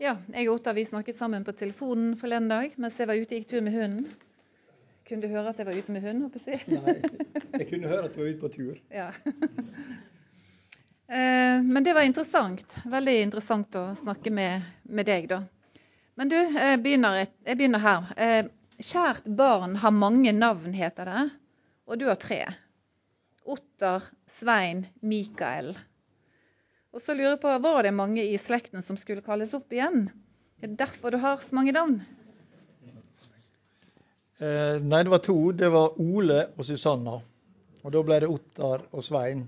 Ja, jeg og Ottar vi snakket sammen på telefonen forleden dag mens jeg var ute og gikk tur med hunden. Kunne du høre at jeg var ute med hunden? håper jeg? Nei, jeg kunne høre at du var ute på tur. Ja. Eh, Men det var interessant. Veldig interessant å snakke med, med deg, da. Men du, jeg begynner, jeg begynner her. Eh, Kjært barn har mange navn, heter det. Og du har tre. Otter, Svein, Mikael. Og så lurer jeg på, Var det mange i slekten som skulle kalles opp igjen? Det er derfor du har så mange navn? Eh, nei, det var to. Det var Ole og Susanna. Og da ble det Ottar og Svein.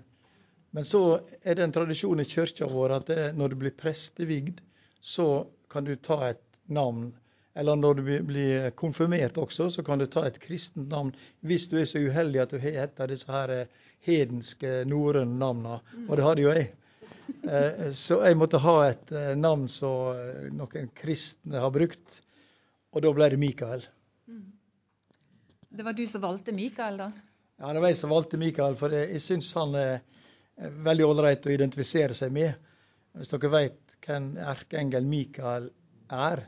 Men så er det en tradisjon i kirka vår at det, når du blir prestevigd, så kan du ta et navn. Eller når du blir- konfirmert også, så kan du ta et kristent navn hvis du er så uheldig at du har et av disse her eh, hedenske norrøne navnene. Og det hadde jo jeg. Eh, Så jeg måtte ha et eh, navn som eh, noen kristne har brukt, og da ble det Mikael. Det var du som valgte Mikael, da? Ja, det var jeg som valgte Mikael, for jeg, syns han er veldig ålreit å identifisere seg med. Hvis dere vet hvem erkeengel Mikael er,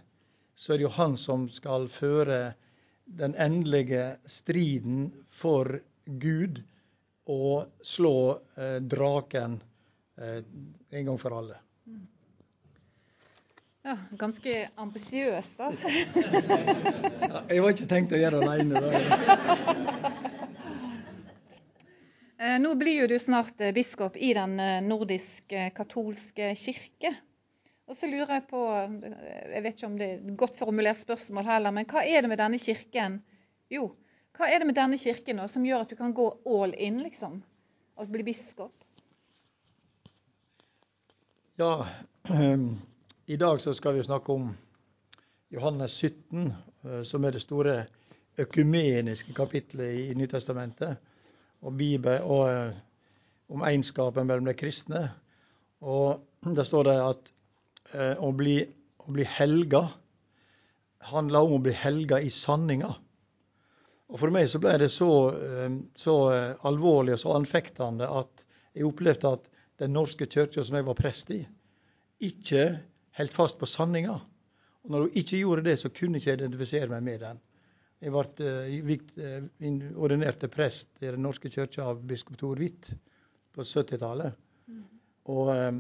så er det jo han som skal føre den endelige striden for Gud og slå eh, draken en gang for alle. Ja, Ganske ambisiøs, da. Jeg var ikke tenkt å gjøre det alene. Eh, Nå blir jo du snart eh, biskop i den eh, nordiske katolske kirke. Og så lurer jeg på, eh, jeg vet ikke om det er et godt formulert spørsmål heller, men hva er det med denne kirken Jo, hva er det med denne kirken nå som gjør at du kan gå all in, liksom? Og bli biskop? Ja, i dag så skal vi snakke om Johannes 17, eh, som er det store økumeniske kapitlet i Nytestamentet. Og, Bibel, og eh, om egenskapen mellom de kristne. Og der står det at eh, å, bli, å bli helga handler om å bli helga i sanninga. Og For meg så ble det så, så alvorlig og så anfektende at jeg opplevde at Den norske kirka som jeg var prest i, ikke holdt fast på sanninga. Og når hun ikke gjorde det, så kunne jeg ikke identifisere meg med den. Jeg ble eh, eh, ordinert til prest i Den norske kirka av biskop Tor Hvitt på 70-tallet. Og eh,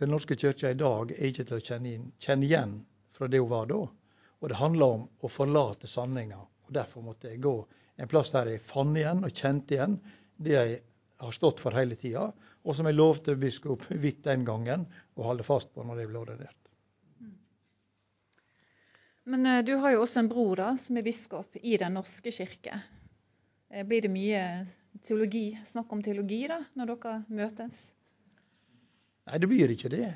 Den norske kirka i dag er ikke til å kjenne, inn, kjenne igjen fra det hun var da. Og det handler om å forlate sanninga. Og Derfor måtte jeg gå en plass der jeg fant igjen og kjente igjen det jeg har stått for hele tida, og som jeg lovte biskop Hvitt den gangen å holde fast på når jeg ble ordinert. Men eh, du har jo også en bror da, som er biskop i Den norske kirke. Eh, Blir det mye teologi, snakk om teologi da, når dere møtes? Nei, det blir ikke det.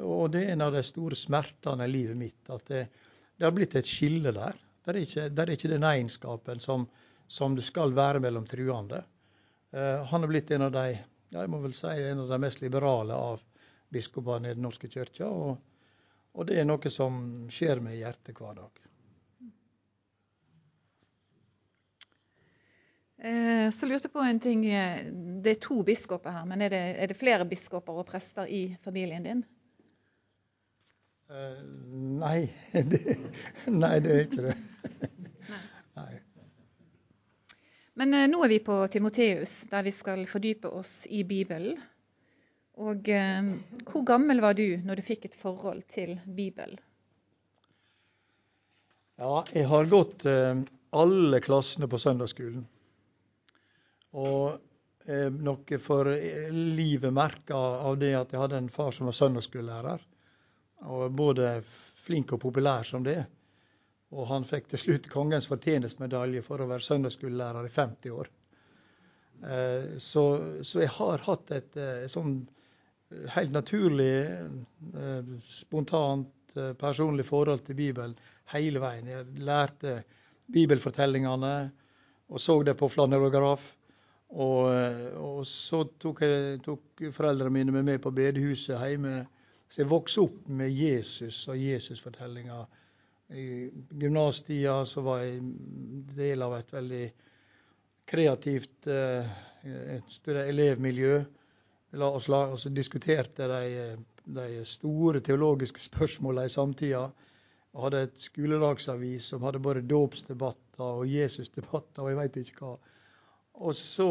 Og det er en av de store smertene i livet mitt. At det, det har blitt et skille der. Der er ikke, der er ikke den egenskapen som, som det skal være mellom truende. Eh, han er blitt en av de ja, jeg må vel si en av de mest liberale av biskopene i Den norske kirka. Og, og det er noe som skjer med hjertet hver dag. Eh, Så lurte jeg på en ting. Det er to biskoper her, men er det, er det flere biskoper og prester i familien din? Eh, nei, det, nei, det er ikke det. Nei. Men eh, nå er vi på Timoteus, der vi skal fordype oss i Bibelen. Og eh, hvor gammel var du når du fikk et forhold til Bibelen? Ja, jeg har gått eh, alle klassene på søndagsskolen. Og eh, noe for eh, livet merka av det at jeg hadde en far som var søndagsskolelærer. Og både flink og populær som det. Og han fikk til slutt Kongens fortjenestmedalje for å være søndagsskolelærer i 50 år. Eh, så, så jeg har hatt et et sånn eh, helt naturlig, eh, spontant, eh, personlig forhold til Bibelen hele veien. Jeg lærte bibelfortellingene og så det på flanellograf. Og, eh, og så tok, jeg, tok foreldrene mine med meg på bedehuset hjemme. Så jeg vokste opp med Jesus og Jesusfortellinger. Gymnastida så var jeg del av et veldig kreativt eh, elevmiljø. la oss la, altså diskuterte de, de store teologiske spørsmålene i samtida. Og hadde et skoledagsavis som hadde både dåpsdebatter og Jesusdebatter og jeg veit ikke hva. Og så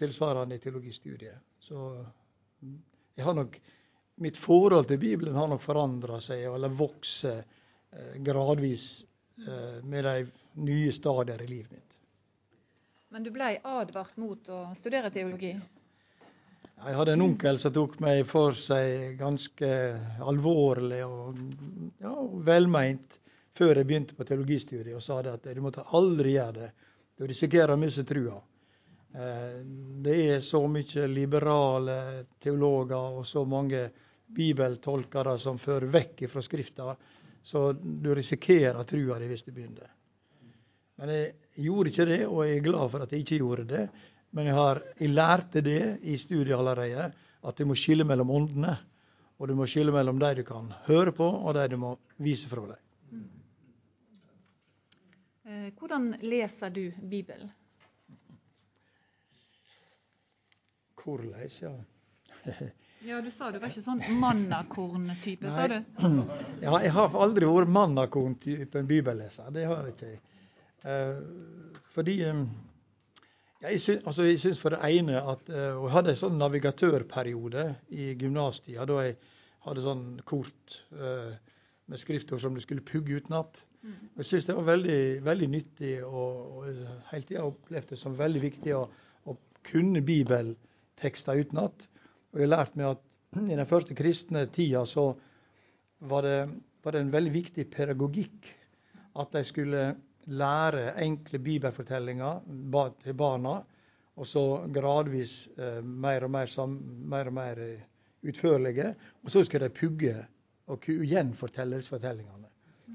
tilsvarende i teologistudiet. Så jeg har nok Mitt forhold til Bibelen har nok forandra seg eller vokst gradvis eh, med de nye stadier i livet mitt. Men du ble advart mot å studere teologi? Jeg hadde en onkel som tok meg for seg ganske alvorlig og ja, velmeint før jeg begynte på teologistudiet, og sa det at du måtte aldri gjøre det. Du risikerer å miste trua. Eh, det er så mye liberale teologer og så mange bibeltolkere som fører vekk fra Skrifta, så du risikerer trua di hvis du begynner. Men jeg gjorde ikke det, og jeg er glad for at jeg ikke gjorde det. Men jeg, har, jeg lærte det i studiet allerede, at du må skille mellom åndene. Og du må skille mellom de du kan høre på, og de du må vise fra deg. Eh, hvordan leser du Bibelen? Hvordan, ja. ja, du sa du var ikke sånn mannakorn-type, sa du? Ja, jeg har aldri vært mannakorn-typen bibelleser. Det har jeg ikke. Uh, fordi eh, jeg syns, altså jeg syns for det ene at uh, Jeg hadde en sånn navigatørperiode i gymnastida da jeg hadde sånn kort uh, med skriftord som du skulle pugge utenat. Mm. Jeg syns det var veldig, veldig nyttig og, og hele tida opplevd det som veldig viktig å, å kunne bibeltekster utenat. Og jeg har lært meg at i den første kristne tida så var det, var det en veldig viktig pedagogikk at de skulle lære enkle bibelfortellinger til barna, og så gradvis eh, mer, og mer, sam, mer og mer eh, utførlige. Og så skulle de pugge og gjenfortelle disse fortellingene.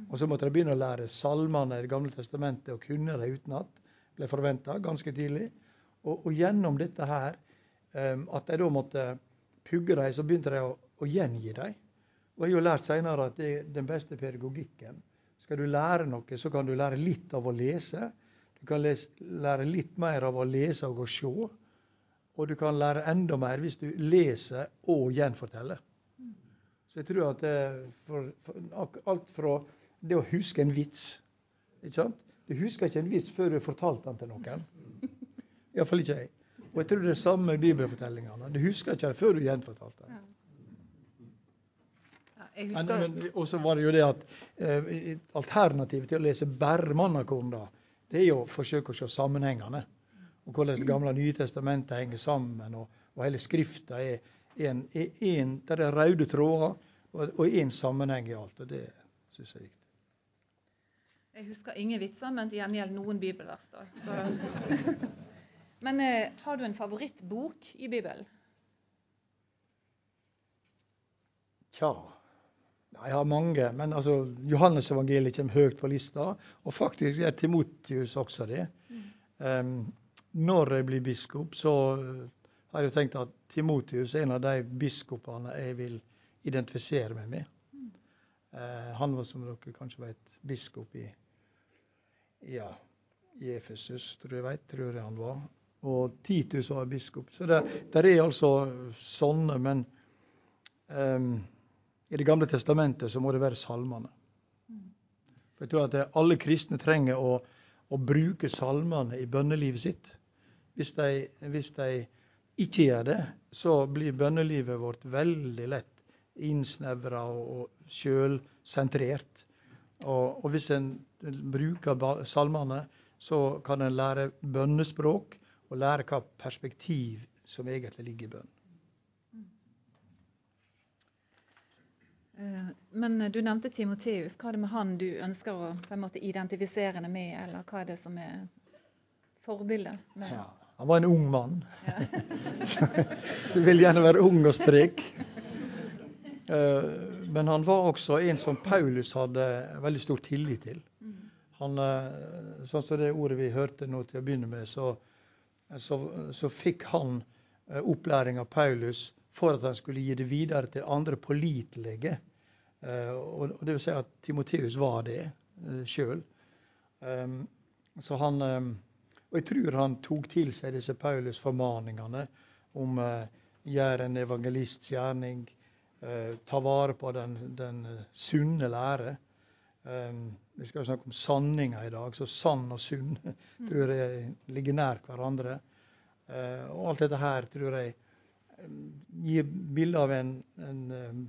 Og så måtte de begynne å lære salmene i Det gamle testamentet og kunne dem utenat. Ble forventa ganske tidlig. Og, og, gjennom dette her, eh, at de da måtte pugge dem, så begynte de å, å gjengi dem. Og jeg har jo lært seinere at det er den beste pedagogikken. Skal du lære noe, så kan du lære litt av å lese. Du kan lese, lære litt mer av å lese og å se. Og du kan lære enda mer hvis du leser og gjenforteller. Så jeg tror at det, for, for, alt fra det å huske en vits ikke sant? Du husker ikke en vits før du har fortalt den til noen. Iallfall ikke jeg. Og jeg tror det er det samme med bibelfortellingene. Du husker ikke det før du gjenfortalte det. Og så var det jo det at eh, alternativet til å lese bare mannakorn, da, det er jo å forsøke å se sammenhengene. Og hvordan Det gamle og nye testamentet henger sammen. Og, og hele Skrifta er en, er en, der er røde tråder og én sammenheng i alt. Og det syns jeg er viktig. Jeg husker ingen vitser, men til gjengjeld noen bibelvers. da. men eh, har du en favorittbok i Bibelen? Tja jeg har mange, men altså, Johannes-evangeliet kommer høyt på lista. Og faktisk er Timotius også det. Mm. Når jeg blir biskop, så har jeg jo tenkt at Timotius er en av de biskopene jeg vil identifisere meg med. Mm. Uh, han var, som dere kanskje vet, biskop i, ja, i Efesus, tror jeg vet, tror jeg han var. Og Titus var biskop. Så det, det er altså sånne, men um, i Det gamle testamentet så må det være salmene. For jeg tror at Alle kristne trenger å, å bruke salmene i bønnelivet sitt. Hvis de, hvis de, ikke gjør det, så blir bønnelivet vårt veldig lett innsnevra og, sjølsentrert. Og, og, hvis en bruker salmene, så kan en lære bønnespråk og lære hva perspektiv som egentlig ligger i bønn. Eh, men du nevnte Timoteus. Hva er det med han du ønsker å måte identifisere deg med, eller hva er det som er forbildet? Ja, han var en ung mann. Ja. så vil gjerne være ung og sprek. Eh, men han var også en som Paulus hadde veldig stor tillit til. Mm. Han, eh, sånn som det ordet vi hørte nå til å begynne med, så, så, så fikk han opplæring av Paulus for at han skulle gi det videre til andre pålitelige. Eh, og det vil si at Timoteus var det eh, sjøl. Ehm, så han Og jeg tror han tok til seg disse Paulus' formaningene om gjør en evangelists gjerning, eh, ta vare på den, den eh, sunne lære. Eh, vi skal jo snakke om sanninger i dag, så sann og sunn tror jeg ligger nær hverandre. Eh, og alt dette her tror jeg eh, gir bilde av en, en, eh,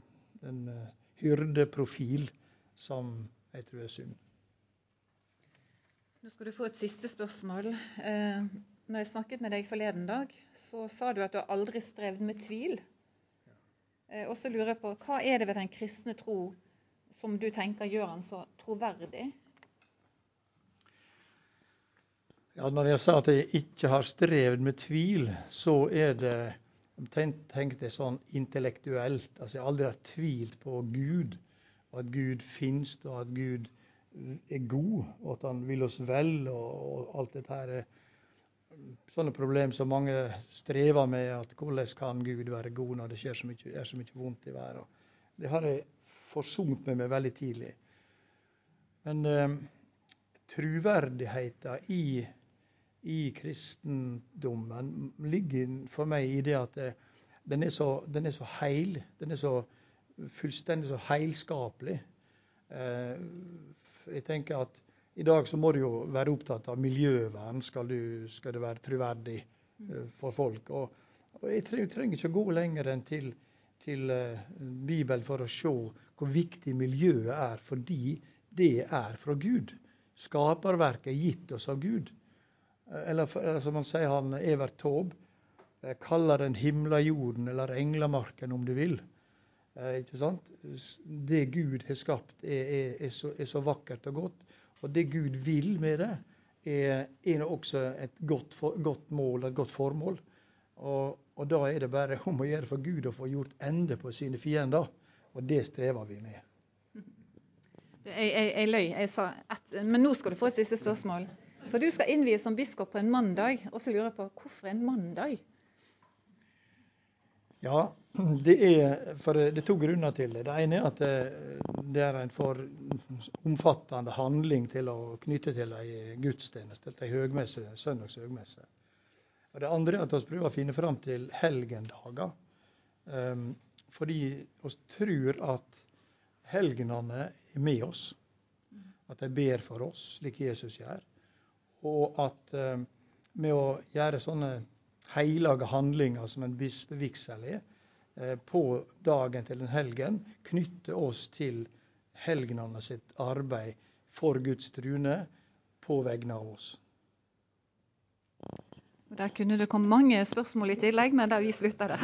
en eh, hyrdeprofil som jeg tror er sunn. Nå skal du få et siste spørsmål. Eh, når jeg snakket med deg forleden dag, så sa du at du har aldri strevd med tvil. Eh, og så lurer jeg på, hva er det ved den kristne tro som du tenker gjør han så troverdig? Ja, når jeg sa at jeg ikke har strevd med tvil, så er det tenkt det sånn intellektuelt. Altså Jeg aldri har tvilt på Gud, og at Gud finnes, og at Gud er god, og at han vil oss vel, og, og alt dette her. Sånne problemer som mange strever med. at Hvordan kan Gud være god når det skjer så mye, er så mye vondt i verden? Det har jeg forsont meg med veldig tidlig. Men eh, troverdigheten i i kristendommen ligger for meg i det at det, den, er så, den, er så, heil. Den er så fullstendig så heilskapelig. Eh, jeg tenker at i dag så må du jo være opptatt av miljøvern skal, du, skal det være troverdig eh, for folk. Og, og jeg trenger, ikke å gå lenger enn til, til uh, Bibelen for å se hvor viktig miljøet er, fordi det er fra Gud. Skaperverket er gitt oss av Gud. Eller, eller som han sier, han Evert Taube, kaller den himla jorden eller englamarken om du vil. Eh, ikke sant? Det Gud har skapt, er, er, er, så, er, så, vakkert og godt. Og det Gud vil med det, er, er også et godt, for, godt, mål, et godt formål. Og, og, da er det bare om å gjøre for Gud å få gjort ende på sine fiender. Og det strever vi med. Jeg, jeg, jeg løy. Jeg sa ett, men nå skal du få et siste spørsmål. For du skal innvies som biskop på en mandag, og så lurer jeg på hvorfor en mandag? Ja, det er, det er to grunner til det. Det ene er at det, det er en for omfattende handling til å knytte til ei gudstjeneste, til ei søndags høgmesse. Og det andre er at vi prøver å finne fram til helgendager. Um, fordi vi tror at helgenene er med oss. At de ber for oss, slik Jesus gjør og at um, med å gjøre sånne hellige handlinger som en bispevigsel er, eh, på dagen til den helgen, knytte oss til helgenene sitt arbeid for Guds trune på vegne av oss. Der kunne det komme mange spørsmål i tillegg, men da vi slutter der.